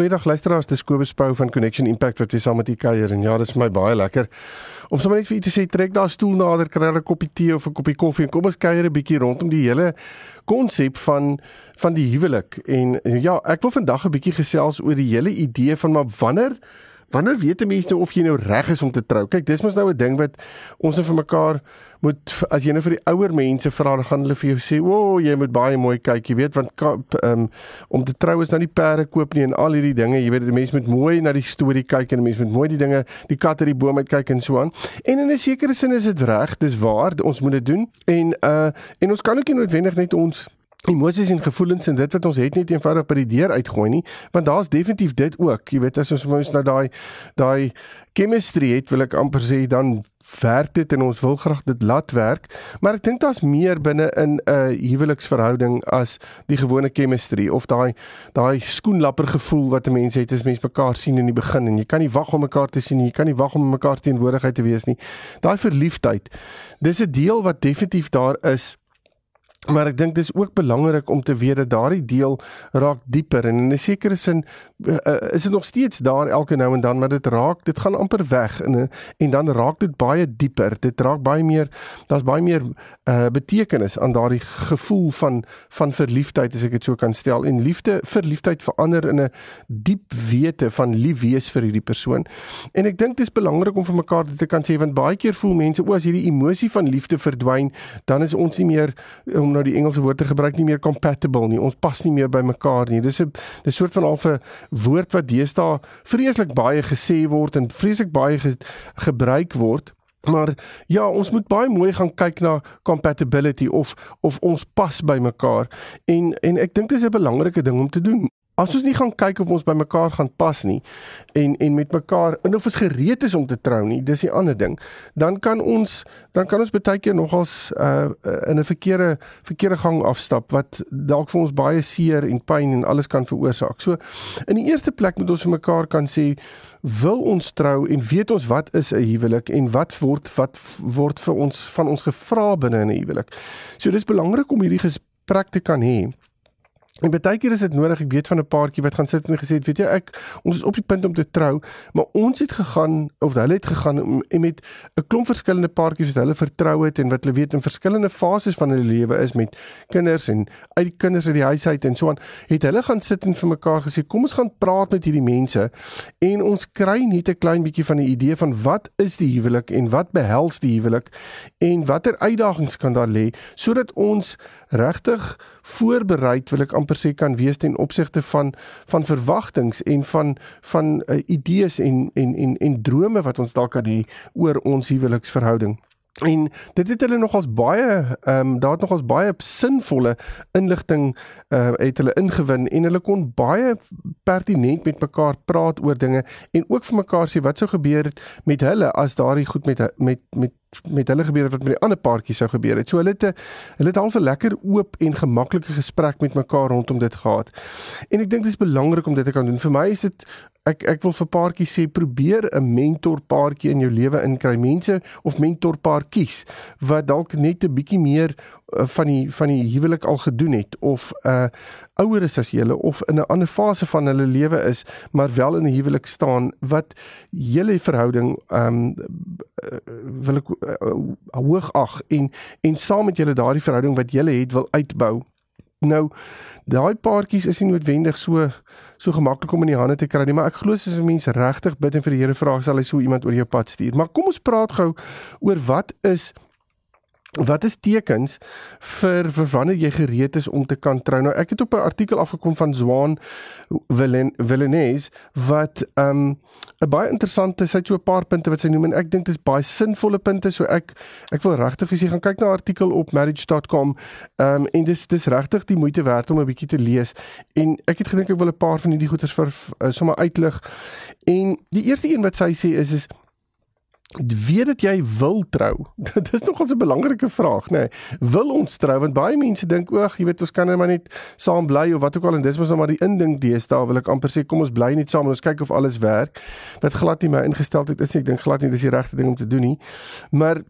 Goeiedag luisteraars, dis Kobus Pau van Connection Impact wat weer saam met u kuier en ja, dit is my baie lekker om sommer net vir u te sê trek daar stoel nader, kry 'n koppie tee of 'n koppie koffie en kom ons kuier 'n bietjie rondom die hele konsep van van die huwelik. En ja, ek wil vandag 'n bietjie gesels oor die hele idee van maar wanneer Wanneer weet 'n mens nou of jy nou reg is om te trou? Kyk, dis mos nou 'n ding wat ons net vir mekaar moet as jy nou vir die ouer mense vra, dan gaan hulle vir jou sê, "O, oh, jy moet baie mooi kyk, jy weet, want um, om te trou is nou nie perde koop nie en al hierdie dinge, jy weet, die mense moet mooi na die storie kyk en die mense moet mooi die dinge, die kat uit die boom uit kyk en so aan." En in 'n sekere sin is dit reg, dis waar, ons moet dit doen. En uh en ons kan ook nie noodwendig net ons emosies en gevoelens en dit wat ons het net eenvoudig by die deur uitgooi nie want daar's definitief dit ook. Jy weet as ons mens nou daai daai chemistry het wil ek amper sê dan werk dit en ons wil graag dit laat werk. Maar ek dink daar's meer binne in 'n uh, huweliksverhouding as die gewone chemistry of daai daai skoenlapper gevoel wat 'n mens het as mens mekaar sien in die begin en jy kan nie wag om mekaar te sien jy kan nie wag om mekaar teenwoordigheid te wees nie. Daai verliefdheid dis 'n deel wat definitief daar is Maar ek dink dis ook belangrik om te weet dat daardie deel raak dieper en in 'n sekere sin uh, is dit nog steeds daar elke nou en dan maar dit raak dit gaan amper weg en en dan raak dit baie dieper. Dit raak baie meer daar's baie meer uh, betekenis aan daardie gevoel van van verliefdheid as ek dit so kan stel. En liefde verliefdheid verander in 'n diep wete van lief wees vir hierdie persoon. En ek dink dit is belangrik om vir mekaar dit te kan sê want baie keer voel mense o as hierdie emosie van liefde verdwyn dan is ons nie meer um, nou die Engelse woord te gebruik nie meer compatible nie. Ons pas nie meer by mekaar nie. Dis 'n dis soort van half 'n woord wat deesdae vreeslik baie gesê word en vreeslik baie ge, gebruik word. Maar ja, ons moet baie mooi gaan kyk na compatibility of of ons pas by mekaar. En en ek dink dis 'n belangrike ding om te doen. As ons nie gaan kyk of ons by mekaar gaan pas nie en en met mekaar en of ons gereed is om te trou nie, dis 'n ander ding. Dan kan ons dan kan ons baie keer nogals uh in 'n verkeerde verkeerde gang afstap wat dalk vir ons baie seer en pyn en alles kan veroorsaak. So in die eerste plek moet ons vir mekaar kan sê wil ons trou en weet ons wat is 'n huwelik en wat word wat word vir ons van ons gevra binne in 'n huwelik. So dis belangrik om hierdie gesprek te kan hê. En baie keer is dit nodig, ek weet van 'n paartjie wat gaan sit en gesê het, weet jy, ek ons is op die punt om te trou, maar ons het gegaan of hulle het gegaan en met 'n klomp verskillende paartjies wat hulle vertrou het en wat hulle weet in verskillende fases van hulle lewe is met kinders en uit die kinders uit die huis uit en so aan, het hulle gaan sit en vir mekaar gesê, kom ons gaan praat met hierdie mense en ons kry net 'n klein bietjie van 'n idee van wat is die huwelik en wat behels die huwelik en watter uitdagings kan daar lê sodat ons regtig voorberei wil ek amper sê kan wees ten opsigte van van verwagtinge en van van uh, idees en en en en drome wat ons dalk kan hê oor ons huweliksverhouding. En dit het hulle nogals baie ehm um, daar het nogals baie sinvolle inligting uh het hulle ingewin en hulle kon baie pertinent met mekaar praat oor dinge en ook vir mekaar sê wat sou gebeur het met hulle as daardie goed met met met met hulle gebeur het wat met die ander paartjies sou gebeur het. So hulle het 'n hulle het al 'n lekker oop en gemaklike gesprek met mekaar rondom dit gehad. En ek dink dit is belangrik om dit te kan doen. Vir my is dit ek ek wil vir paartjies sê probeer 'n mentor paartjie in jou lewe inkry. Mense of mentor paartjies wat dalk net 'n bietjie meer uh, van die van die huwelik al gedoen het of 'n uh, ouer is as julle of in 'n ander fase van hulle lewe is, maar wel in 'n huwelik staan wat julle verhouding ehm um, wil ek uh, hoog ag en en saam met julle daardie verhouding wat julle het wil uitbou. Nou daai paartjies is nie noodwendig so so gemaklik om in die hande te kry nie, maar ek glo as 'n mens regtig bid en vir die Here vra, sal hy so iemand oor jou pad stuur. Maar kom ons praat gou oor wat is Wat is tekens vir vir wanneer jy gereed is om te kan trou? Nou ek het op 'n artikel afgekom van Zwaan Villeneuve wat um 'n baie interessante sy het so 'n paar punte wat sy noem en ek dink dit is baie sinvolle punte so ek ek wil regtig vir jy gaan kyk na 'n artikel op marriage.com um en dis dis regtig die moeite werd om 'n bietjie te lees en ek het gedink ek wil 'n paar van hierdie goeters vir uh, sommer uitlig en die eerste een wat sy sê is is weet dat jy wil trou. Dit is nogal 'n belangrike vraag, nê. Nee, wil ons trou? Want baie mense dink, "Ag, jy weet, ons kan net maar net saam bly of wat ook al en dis mos nou maar die indink deesdae, wil ek amper sê, kom ons bly net saam en ons kyk of alles werk." Wat glad nie my ingesteldheid is nie. Ek dink glad nie dis die regte ding om te doen nie. Maar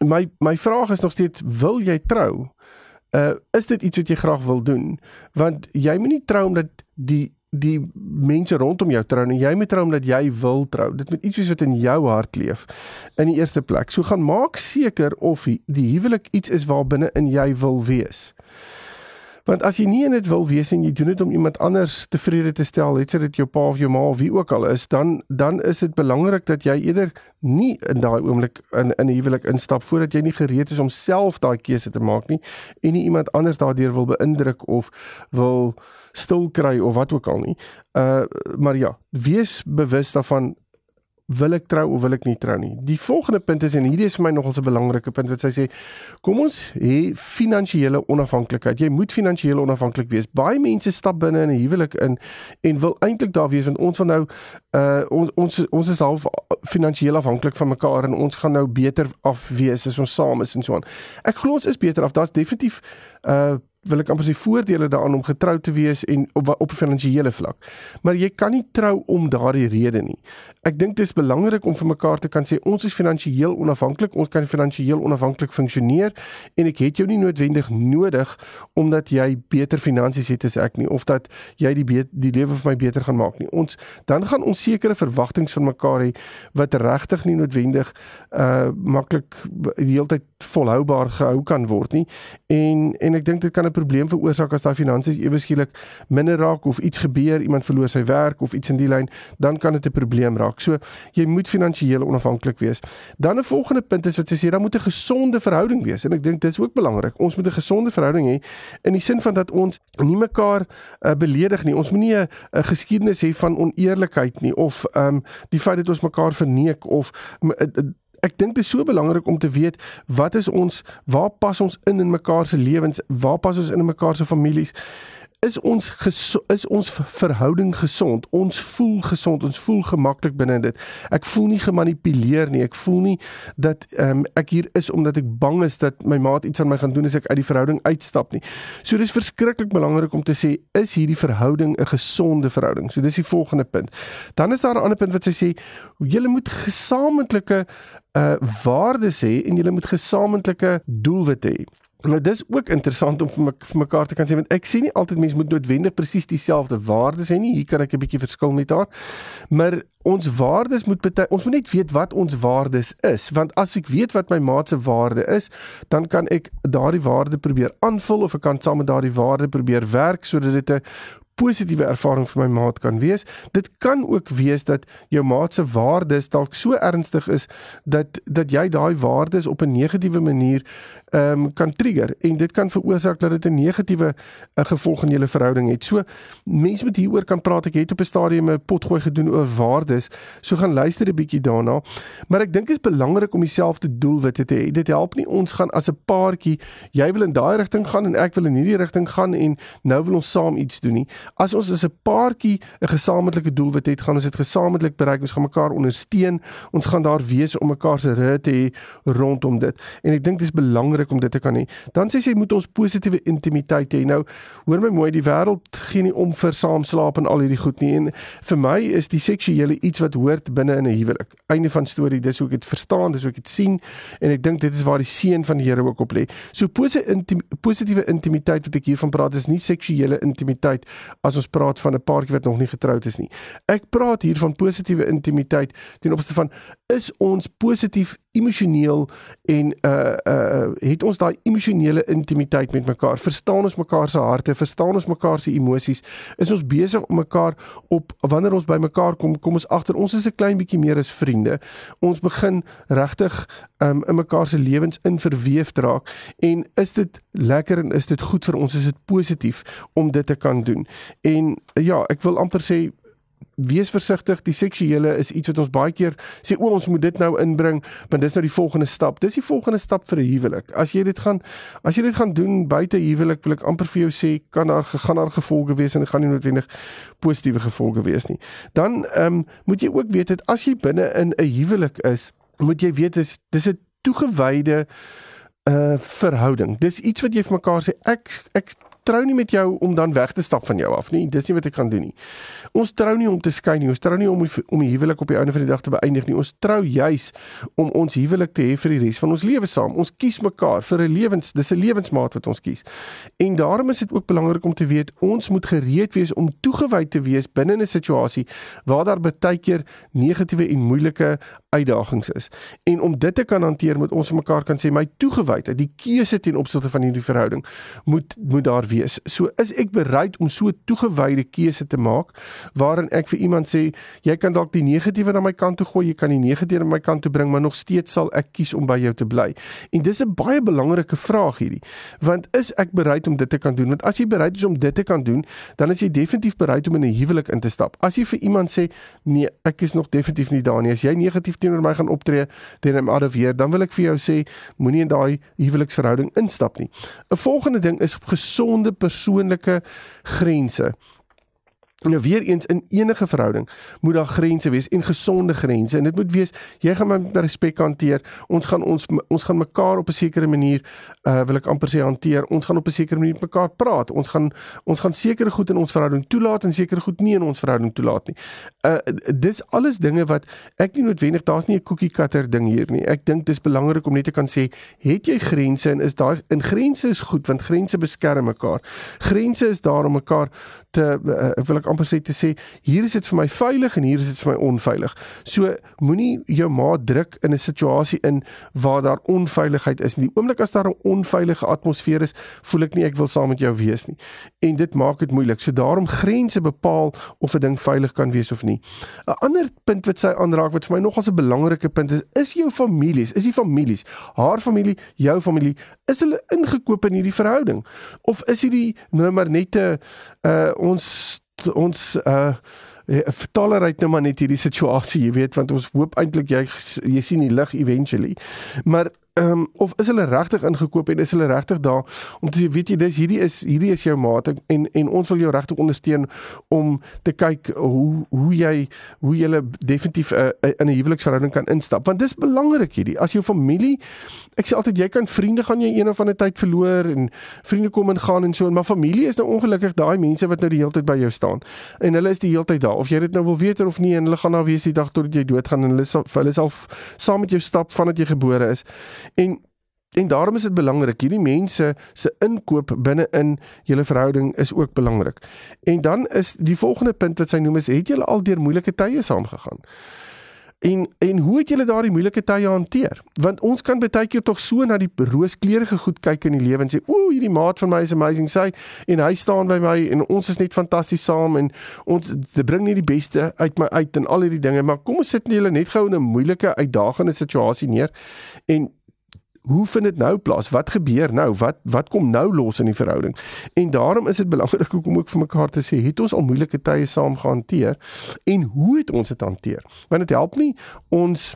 my my vraag is nog steeds, wil jy trou? Uh is dit iets wat jy graag wil doen? Want jy moenie trou omdat die die mense rondom jou trou en jy moet trou omdat jy wil trou. Dit moet iets wees wat in jou hart leef in die eerste plek. So gaan maak seker of die huwelik iets is waar binne in jy wil wees. Want as jy nie in dit wil wees en jy doen dit om iemand anders tevrede te stel, het sy dit jou pa of jou ma of wie ook al is, dan dan is dit belangrik dat jy eerder nie in daai oomblik in in 'n huwelik instap voordat jy nie gereed is om self daai keuse te maak nie en nie iemand anders daardeur wil beïndruk of wil stil kry of wat ook al nie. Uh maar ja, wees bewus daarvan wil ek trou of wil ek nie trou nie. Die volgende punt is en hierdie is vir my nogal 'n belangrike punt wat sy sê, kom ons hê finansiële onafhanklikheid. Jy moet finansiëel onafhanklik wees. Baie mense stap binne in 'n huwelik in en wil eintlik daar wees want ons van nou uh ons ons ons is half finansiëel afhanklik van mekaar en ons gaan nou beter af wees as ons saam is en so aan. Ek glo ons is beter af. Daar's definitief uh wil ek amper sê voordele daaraan om getrou te wees en op op finansiële vlak. Maar jy kan nie trou om daardie rede nie. Ek dink dit is belangrik om vir mekaar te kan sê ons is finansiëel onafhanklik, ons kan finansiëel onafhanklik funksioneer en ek het jou nie noodwendig nodig omdat jy beter finansies het as ek nie of dat jy die die lewe vir my beter gaan maak nie. Ons dan gaan ons sekere verwagtinge van mekaar hê wat regtig nie noodwendig uh maklik die hele tyd volhoubaar gehou kan word nie. En en ek dink dit kan 'n probleem veroorsaak as daai finansies ewe skielik minder raak of iets gebeur, iemand verloor sy werk of iets in die lyn, dan kan dit 'n probleem raak. So jy moet finansiëel onafhanklik wees. Dan 'n volgende punt is wat sy sê, daar moet 'n gesonde verhouding wees en ek dink dis ook belangrik. Ons moet 'n gesonde verhouding hê in die sin van dat ons nie mekaar uh, beledig nie. Ons moenie 'n geskiedenis hê van oneerlikheid nie of ehm um, die feit dat ons mekaar verneek of uh, ek dink dit is so belangrik om te weet wat is ons waar pas ons in in mekaar se lewens waar pas ons in in mekaar se families is ons is ons verhouding gesond. Ons voel gesond, ons voel gemaklik binne dit. Ek voel nie gemanipuleer nie. Ek voel nie dat ehm um, ek hier is omdat ek bang is dat my maat iets aan my gaan doen as ek uit die verhouding uitstap nie. So dis verskriklik belangrik om te sê is hierdie verhouding 'n gesonde verhouding. So dis die volgende punt. Dan is daar 'n ander punt wat sy sê julle moet gesamentlike uh waardes hê en julle moet gesamentlike doelwitte hê. Nou dis ook interessant om vir, my, vir mekaar te kan sê want ek sien nie altyd mense moet noodwendig presies dieselfde waardes hê nie. Hier kan ek 'n bietjie verskil met haar. Maar ons waardes moet bety, ons moet net weet wat ons waardes is want as ek weet wat my maat se waarde is, dan kan ek daardie waarde probeer aanvul of ek kan saam met daardie waarde probeer werk sodat dit 'n positiewe ervaring vir my maat kan wees. Dit kan ook wees dat jou maat se waardes dalk so ernstig is dat dat jy daai waardes op 'n negatiewe manier ehm um, kan trigger en dit kan veroorsaak dat dit 'n negatiewe uh, gevolg in julle verhouding het. So mense moet hieroor kan praat. Ek het op 'n stadium 'n potgooi gedoen oor waardes. So gaan luister 'n bietjie daarna. Maar ek dink dit is belangrik om dieselfde doelwitte te hê. Dit help nie ons gaan as 'n paartjie, jy wil in daai rigting gaan en ek wil in hierdie rigting gaan en nou wil ons saam iets doen nie. As ons as 'n paartjie 'n gesamentlike doelwit het, gaan ons dit gesamentlik bereik. Ons gaan mekaar ondersteun. Ons gaan daar wees om mekaar se rug te hê rondom dit. En ek dink dit is belangrik belangrik om dit te kan hê. Dan sê sy moet ons positiewe intimiteit hê. Nou, hoor my mooi, die wêreld gee nie om vir saamslaap en al hierdie goed nie. En vir my is die seksuele iets wat hoort binne in 'n huwelik. Einde van storie. Dis hoe ek dit verstaan, dis hoe ek dit sien en ek dink dit is waar die seën van die Here ook op lê. So positiewe intimiteit wat ek hiervan praat is nie seksuele intimiteit as ons praat van 'n paartjie wat nog nie getroud is nie. Ek praat hier van positiewe intimiteit ten opsigte van is ons positief emosioneel en uh uh het ons daai emosionele intimiteit met mekaar. Verstaan ons mekaar se harte, verstaan ons mekaar se emosies. Is ons besig om mekaar op wanneer ons by mekaar kom, kom ons agter ons is 'n klein bietjie meer as vriende. Ons begin regtig um in mekaar se lewens in verweef raak en is dit lekker en is dit goed vir ons? Is dit positief om dit te kan doen? En ja, ek wil amper sê wees versigtig. Die seksuele is iets wat ons baie keer sê o, ons moet dit nou inbring, want dis nou die volgende stap. Dis die volgende stap vir 'n huwelik. As jy dit gaan as jy dit gaan doen buite huwelik, wil ek amper vir jou sê, kan daar gaan daar gevolge wees en dit gaan nie noodwendig positiewe gevolge wees nie. Dan ehm um, moet jy ook weet dat as jy binne in 'n huwelik is, moet jy weet dis dis 'n toegewyde 'n uh, verhouding. Dis iets wat jy vir mekaar sê ek ek trou nie met jou om dan weg te stap van jou af nie. Dis nie wat ek gaan doen nie. Ons trou nie om te skei nie. Ons trou nie om om die huwelik op die einde van die dag te beëindig nie. Ons trou juis om ons huwelik te hê vir die res van ons lewe saam. Ons kies mekaar vir 'n lewens, dis 'n lewensmaat wat ons kies. En daarom is dit ook belangrik om te weet ons moet gereed wees om toegewy te wees binne 'n situasie waar daar baie keer negatiewe en moeilike uitdagings is. En om dit te kan hanteer moet ons mekaar kan sê my toegewydheid, die keuse ten opsigte van hierdie verhouding moet moet daar wees. So is ek bereid om so toegewyde keuse te maak waarin ek vir iemand sê jy kan dalk die negatiewe na my kant toe gooi, jy kan die negatiewe na my kant toe bring, maar nog steeds sal ek kies om by jou te bly. En dis 'n baie belangrike vraag hierdie. Want is ek bereid om dit te kan doen? Want as jy bereid is om dit te kan doen, dan is jy definitief bereid om in 'n huwelik in te stap. As jy vir iemand sê nee, ek is nog definitief nie daar nie. As jy negatief teenoor my gaan optree, out of here, dan wil ek vir jou sê moenie in daai huweliksverhouding instap nie. 'n Volgende ding is gesond gesonde persoonlike grense. Nou weer eens in enige verhouding moet daar grense wees en gesonde grense en dit moet wees jy gaan met respek hanteer. Ons gaan ons ons gaan mekaar op 'n sekere manier uh wil ek amper sê hanteer. Ons gaan op 'n sekere manier met mekaar praat. Ons gaan ons gaan sekere goed in ons verhouding toelaat en sekere goed nie in ons verhouding toelaat nie. Uh dis alles dinge wat ek nie noodwendig daar's nie 'n cookie cutter ding hier nie. Ek dink dis belangrik om net te kan sê het jy grense en is daai in grense is goed want grense beskerm mekaar. Grense is daar om mekaar te uh, wil ek amper sê te sê hier is dit vir my veilig en hier is dit vir my onveilig. So moenie jou maat druk in 'n situasie in waar daar onveiligheid is. In die oomblik as daar 'n onveilige atmosfeer is, voel ek nie ek wil saam met jou wees nie. En dit maak dit moeilik. So daarom grense bepaal of 'n ding veilig kan wees of nie. 'n Ander punt wat sy aanraak wat vir my nogals 'n belangrike punt is, is jou families, is die families, haar familie, jou familie, is hulle ingekoop in hierdie verhouding of is hierdie nou maar net 'n uh, ons ons uh vertaleryk nou maar net hierdie situasie, jy weet, want ons hoop eintlik jy jy sien die lig eventually. Maar ehm um, of is hulle regtig ingekoop en is hulle regtig daar om te sê weet jy dis hierdie is hierdie is jou maat en en ons wil jou regtig ondersteun om te kyk hoe hoe jy hoe jy definitief uh, in 'n huweliksverhouding kan instap. Want dis belangrik hierdie. As jou familie ek sê altyd jy kan vriende gaan jy een of ander tyd verloor en vriende kom en gaan en so maar familie is nou ongelukkig daai mense wat nou die hele tyd by jou staan. En hulle is die hele tyd daar. Of jy dit nou wil weet of nie en hulle gaan daar wees die dag tot jy doodgaan en hulle sal hulle sal saam met jou stap vandat jy gebore is En en daarom is dit belangrik hierdie mense se inkoop binne in julle verhouding is ook belangrik. En dan is die volgende punt wat sy noem is het julle al deur moeilike tye saamgegaan? En en hoe het julle daardie moeilike tye hanteer? Want ons kan baie keer tog so na die rooskleurige goed kyk in die lewe en sê, "Ooh, hierdie maat van my is amazing, sy en hy staan by my en ons is net fantasties saam en ons bring net die beste uit my uit en al hierdie dinge." Maar kom ons sit net julle net gou in 'n moeilike uitdagende situasie neer en hoe vind dit nou plaas? Wat gebeur nou? Wat wat kom nou los in die verhouding? En daarom is dit belangrik om ook vir mekaar te sê, het ons al moeilike tye saam gehanteer en hoe het ons dit hanteer? Want dit help nie ons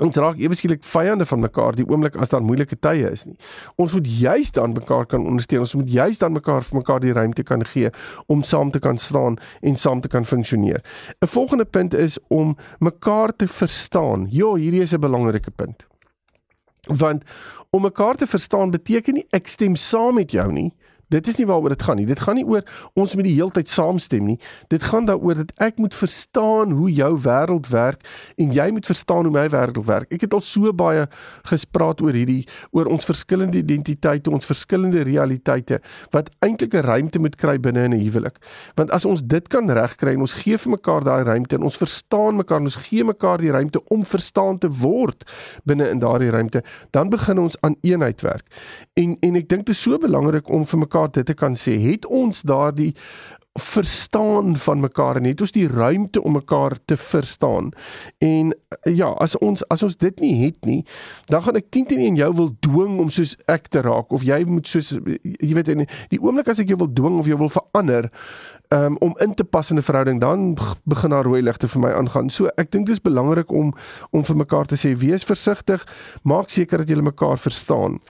ons raak ewe skielik vyande van mekaar die oomblik as daar moeilike tye is nie. Ons moet juis dan mekaar kan ondersteun. Ons moet juis dan mekaar vir mekaar die ruimte kan gee om saam te kan staan en saam te kan funksioneer. 'n Volgende punt is om mekaar te verstaan. Ja, hierdie is 'n belangrike punt want om mekaar te verstaan beteken nie ek stem saam met jou nie Dit is nie waaroor dit gaan nie. Dit gaan nie oor ons moet die heeltyd saamstem nie. Dit gaan daaroor dat ek moet verstaan hoe jou wêreld werk en jy moet verstaan hoe my wêreld werk. Ek het al so baie gespreek oor hierdie oor ons verskillende identiteite, ons verskillende realiteite wat eintlik 'n ruimte moet kry binne in 'n huwelik. Want as ons dit kan regkry en ons gee vir mekaar daai ruimte en ons verstaan mekaar en ons gee mekaar die ruimte om verstaan te word binne in daardie ruimte, dan begin ons aan eenheid werk. En en ek dink dit is so belangrik om vir mekaar dit te kan sê, het ons daardie verstaan van mekaar en het ons die ruimte om mekaar te verstaan. En ja, as ons as ons dit nie het nie, dan gaan ek teen teen jou wil dwing om soos ek te raak of jy moet soos jy weet in die oomblik as ek jou wil dwing of jy wil verander um, om in te pas in 'n verhouding, dan begin daar rooi ligte vir my aangaan. So ek dink dit is belangrik om om vir mekaar te sê wees versigtig, maak seker dat julle mekaar verstaan.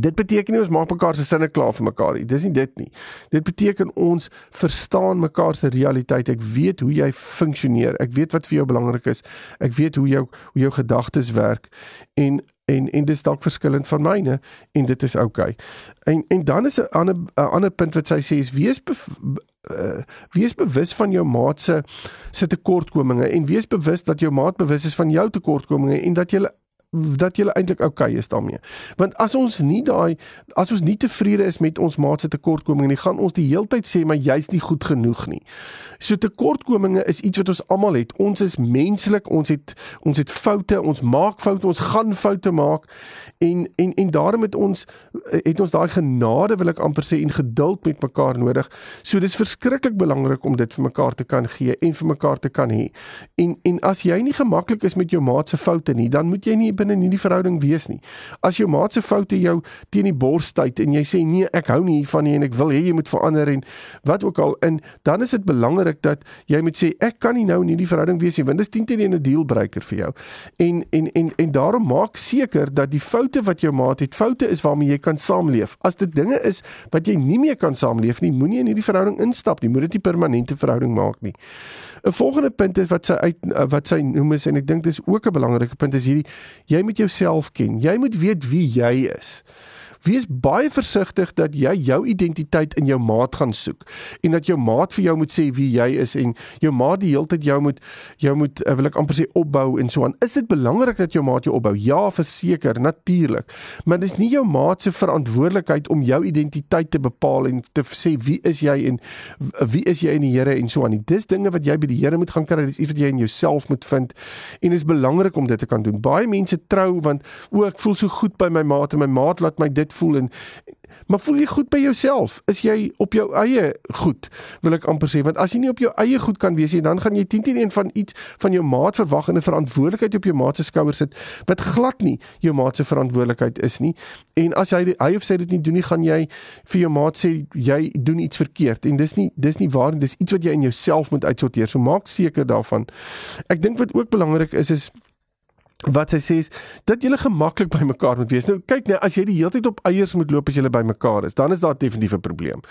Dit beteken nie ons maak mekaar se sinne klaar vir mekaar nie. Dis nie dit nie. Dit beteken ons verstaan mekaar se realiteit. Ek weet hoe jy funksioneer. Ek weet wat vir jou belangrik is. Ek weet hoe jou hoe jou gedagtes werk en en en dis dalk verskillend van myne en dit is oukei. Okay. En en dan is 'n ander 'n ander punt wat sy sê is wees uh, wees bewus van jou maat se se tekortkominge en wees bewus dat jou maat bewus is van jou tekortkominge en dat jy dat jy eintlik oukei okay is daarmee. Want as ons nie daai as ons nie tevrede is met ons maat se tekortkominge nie, gaan ons die heeltyd sê maar jy's nie goed genoeg nie. So tekortkominge is iets wat ons almal het. Ons is menslik, ons het ons het foute, ons maak foute, ons gaan foute maak en en en daarom het ons het ons daai genade wil ek amper sê en geduld met mekaar nodig. So dis verskriklik belangrik om dit vir mekaar te kan gee en vir mekaar te kan hê. En en as jy nie gemaklik is met jou maat se foute nie, dan moet jy nie binne in hierdie verhouding wees nie. As jou maat se foute jou teen die bors stuit en jy sê nee, ek hou nie hiervan nie en ek wil hê jy moet verander en wat ook al in, dan is dit belangrik dat jy moet sê ek kan nie nou in hierdie verhouding wees nie want dit is 10 teen 'n dealbreaker vir jou. En en en en daarom maak seker dat die foute wat jou maat het, foute is waarmee jy kan saamleef. As dit dinge is wat jy nie meer kan saamleef nie, moenie in hierdie verhouding instap nie. Moet dit nie permanente verhouding maak nie. 'n Volgende punt is wat sy uit wat sy noem is en ek dink dis ook 'n belangrike punt is hierdie jy moet jouself ken. Jy moet weet wie jy is. Wees baie versigtig dat jy jou identiteit in jou maat gaan soek en dat jou maat vir jou moet sê wie jy is en jou maat die hele tyd jou moet jou moet eh, wil ek amper sê opbou en so aan. Is dit belangrik dat jou maat jou opbou? Ja, verseker, natuurlik. Maar dis nie jou maat se verantwoordelikheid om jou identiteit te bepaal en te sê wie is jy en wie is jy in die Here en so aan. Dis dinge wat jy by die Here moet gaan kry. Dis iets wat jy in jouself moet vind en is belangrik om dit te kan doen. Baie mense trou want o, ek voel so goed by my maat en my maat laat my dit voel en maar voel jy goed by jouself? Is jy op jou eie goed? Wil ek amper sê want as jy nie op jou eie goed kan wees nie, dan gaan jy 10 teen 1 van iets van jou maat verwag en 'n verantwoordelikheid op jou maat se skouers sit wat glad nie jou maat se verantwoordelikheid is nie. En as hy hy of sy dit nie doen nie, gaan jy vir jou maat sê jy doen iets verkeerd en dis nie dis nie waar nie. Dis iets wat jy in jouself moet uitsorteer. So maak seker daarvan. Ek dink wat ook belangrik is is wat sy sê is dat julle gemaklik by mekaar moet wees. Nou kyk net, as jy die hele tyd op eiers moet loop as jy by mekaar is, dan is daar definitief 'n probleem.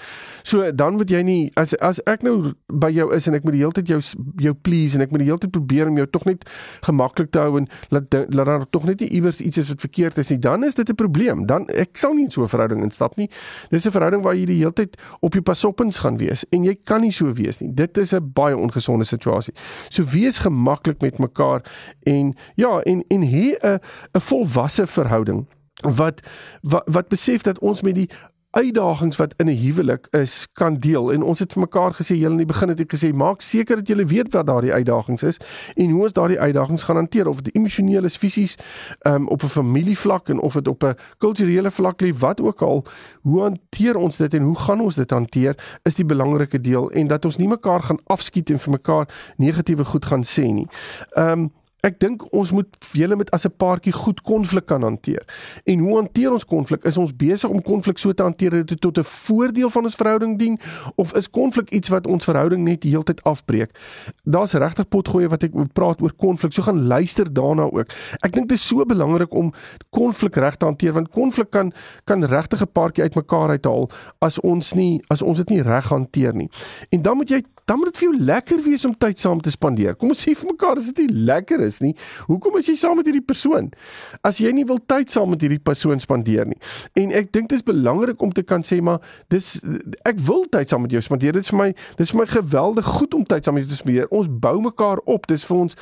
So dan moet jy nie as as ek nou by jou is en ek moet die hele tyd jou jou please en ek moet die hele tyd probeer om jou tog net gemaklik te hou en laat laat daar tog net nie iewers iets is wat verkeerd is nie, dan is dit 'n probleem. Dan ek sal nie in so 'n verhouding instap nie. Dis 'n verhouding waar jy die hele tyd op jou pasoppens gaan wees en jy kan nie so wees nie. Dit is 'n baie ongesonde situasie. So wees gemaklik met mekaar en ja, en en hê 'n 'n volwasse verhouding wat, wat wat besef dat ons met die uitdagings wat in 'n huwelik is kan deel. En ons het vir mekaar gesê julle in die begin het ek gesê maak seker dat julle weet wat daardie uitdagings is en hoe ons daardie uitdagings gaan hanteer. Of dit emosioneel is fisies um, op 'n familievlak en of dit op 'n kulturele vlak lê wat ook al. Hoe hanteer ons dit en hoe gaan ons dit hanteer is die belangrike deel. En dat ons nie mekaar gaan afskiet en vir mekaar negatiewe goed gaan sê nie. Ehm um, Ek dink ons moet julle met as 'n paartjie goed konflik kan hanteer. En hoe hanteer ons konflik? Is ons besig om konflik so te hanteer dat dit tot 'n voordeel van ons verhouding dien of is konflik iets wat ons verhouding net die hele tyd afbreek? Daar's regtig potgoeie wat ek praat oor konflik. So gaan luister daarna ook. Ek dink dit is so belangrik om konflik reg te hanteer want konflik kan kan regtig 'n paartjie uitmekaar uithaal as ons nie as ons dit nie reg hanteer nie. En dan moet jy dan moet dit vir jou lekker wees om tyd saam te spandeer. Kom ons sê vir mekaar as dit nie lekker is nie, hoekom is jy saam met hierdie persoon? As jy nie wil tyd saam met hierdie persoon spandeer nie. En ek dink dit is belangrik om te kan sê maar dis ek wil tyd saam met jou spandeer. Dit is vir my dis vir my geweldig goed om tyd saam met jou te spandeer. Ons bou mekaar op. Dis vir ons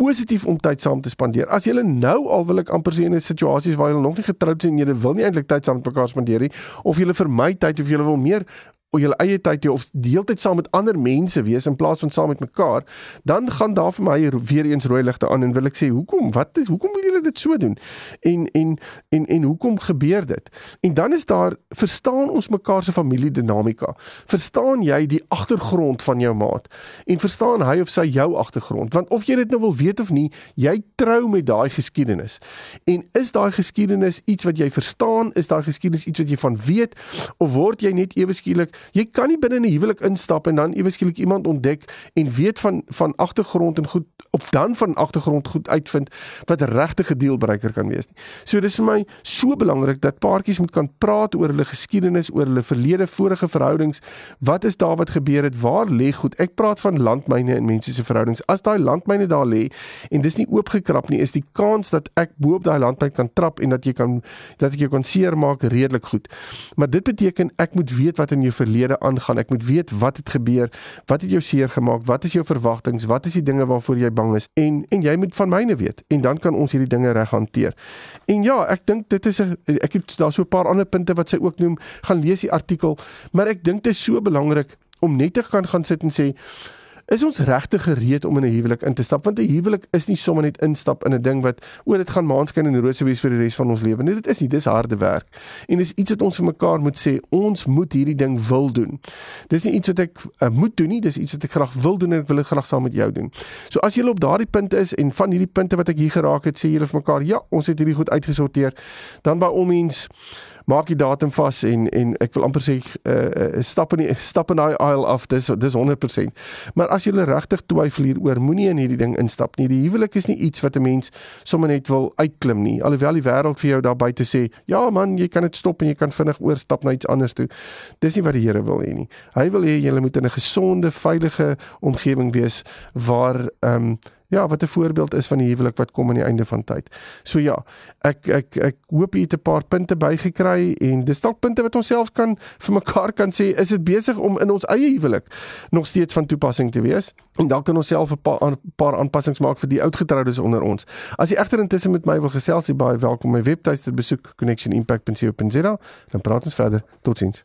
positief om tyd saam te spandeer. As jy nou al wil ek amper sê in 'n situasie waar jy nog nie getroud is en jy wil nie eintlik tyd saam met mekaar spandeer nie of jy vermy tyd of jy wil meer of julle eie tyd hê of deeltyd saam met ander mense wees in plaas van saam met mekaar, dan gaan daar vir my weer eens rooi ligte aan en wil ek sê hoekom? Wat is hoekom wil julle dit so doen? En en en en hoekom gebeur dit? En dan is daar verstaan ons mekaar se familiedinamika. Verstaan jy die agtergrond van jou maat en verstaan hy of sy jou agtergrond? Want of jy dit nou wil weet of nie, jy trou met daai geskiedenis. En is daai geskiedenis iets wat jy verstaan? Is daai geskiedenis iets wat jy van weet of word jy net ewe skielik jy kan nie binne 'n huwelik instap en dan ewe skielik iemand ontdek en weet van van agtergrond en goed of dan van agtergrond goed uitvind wat regtig 'n deelbreker kan wees nie. So dis vir my so belangrik dat paartjies moet kan praat oor hulle geskiedenis, oor hulle verlede, vorige verhoudings. Wat is daar wat gebeur het? Waar lê goed? Ek praat van landmyne in mense se verhoudings. As daai landmyne daar lê en dis nie oopgekrap nie, is die kans dat ek bo op daai landmyn kan trap en dat jy kan dat ek jou kan seermaak redelik goed. Maar dit beteken ek moet weet wat in jou verlede aangaan. Ek moet weet wat het gebeur, wat het jou seer gemaak, wat is jou verwagtinge, wat is die dinge waarvoor jy bang is en en jy moet van myne weet en dan kan ons hierdie dinge reg hanteer. En ja, ek dink dit is 'n ek het daar so 'n paar ander punte wat sy ook noem, gaan lees die artikel, maar ek dink dit is so belangrik om net te kan gaan sit en sê Is ons regtig gereed om in 'n huwelik in te stap? Want 'n huwelik is nie sommer net instap in 'n ding wat o, dit gaan maanskyn en rose wees vir die res van ons lewe nie. Dit is nie, dis harde werk. En dis iets wat ons vir mekaar moet sê, ons moet hierdie ding wil doen. Dis nie iets wat ek uh, moet doen nie, dis iets wat ek graag wil doen en ek wil dit graag saam met jou doen. So as jy op daardie punt is en van hierdie punte wat ek hier geraak het, sê julle vir mekaar, ja, ons het hierdie goed uitgesorteer, dan by al mens maak die datum vas en en ek wil amper sê uh, stap in die stap in daai aisle af dis dis 100%. Maar as jy regtig twyfel hieroor, moenie in hierdie ding instap nie. Die huwelik is nie iets wat 'n mens sommer net wil uitklim nie. Alhoewel die wêreld vir jou daar buite sê, "Ja man, jy kan dit stop en jy kan vinnig oorstap na iets anders toe." Dis nie wat die Here wil hê nie. Hy wil hê jy moet in 'n gesonde, veilige omgewing wees waar ehm um, ja, wat 'n voorbeeld is van die huwelik wat kom aan die einde van tyd. So ja, ek ek ek hoop jy het 'n paar punte bygekry en dis dalk punte wat ons self kan vir mekaar kan sê, is dit besig om in ons eie huwelik nog steeds van toepassing te wees? En dan kan ons self 'n paar paar aanpassings maak vir die oudgetroudes onder ons. As jy egter intussen met my wil gesels, jy baie welkom my webtuiste besoek connectionimpact.co.za, dan praat ons verder. Totsiens.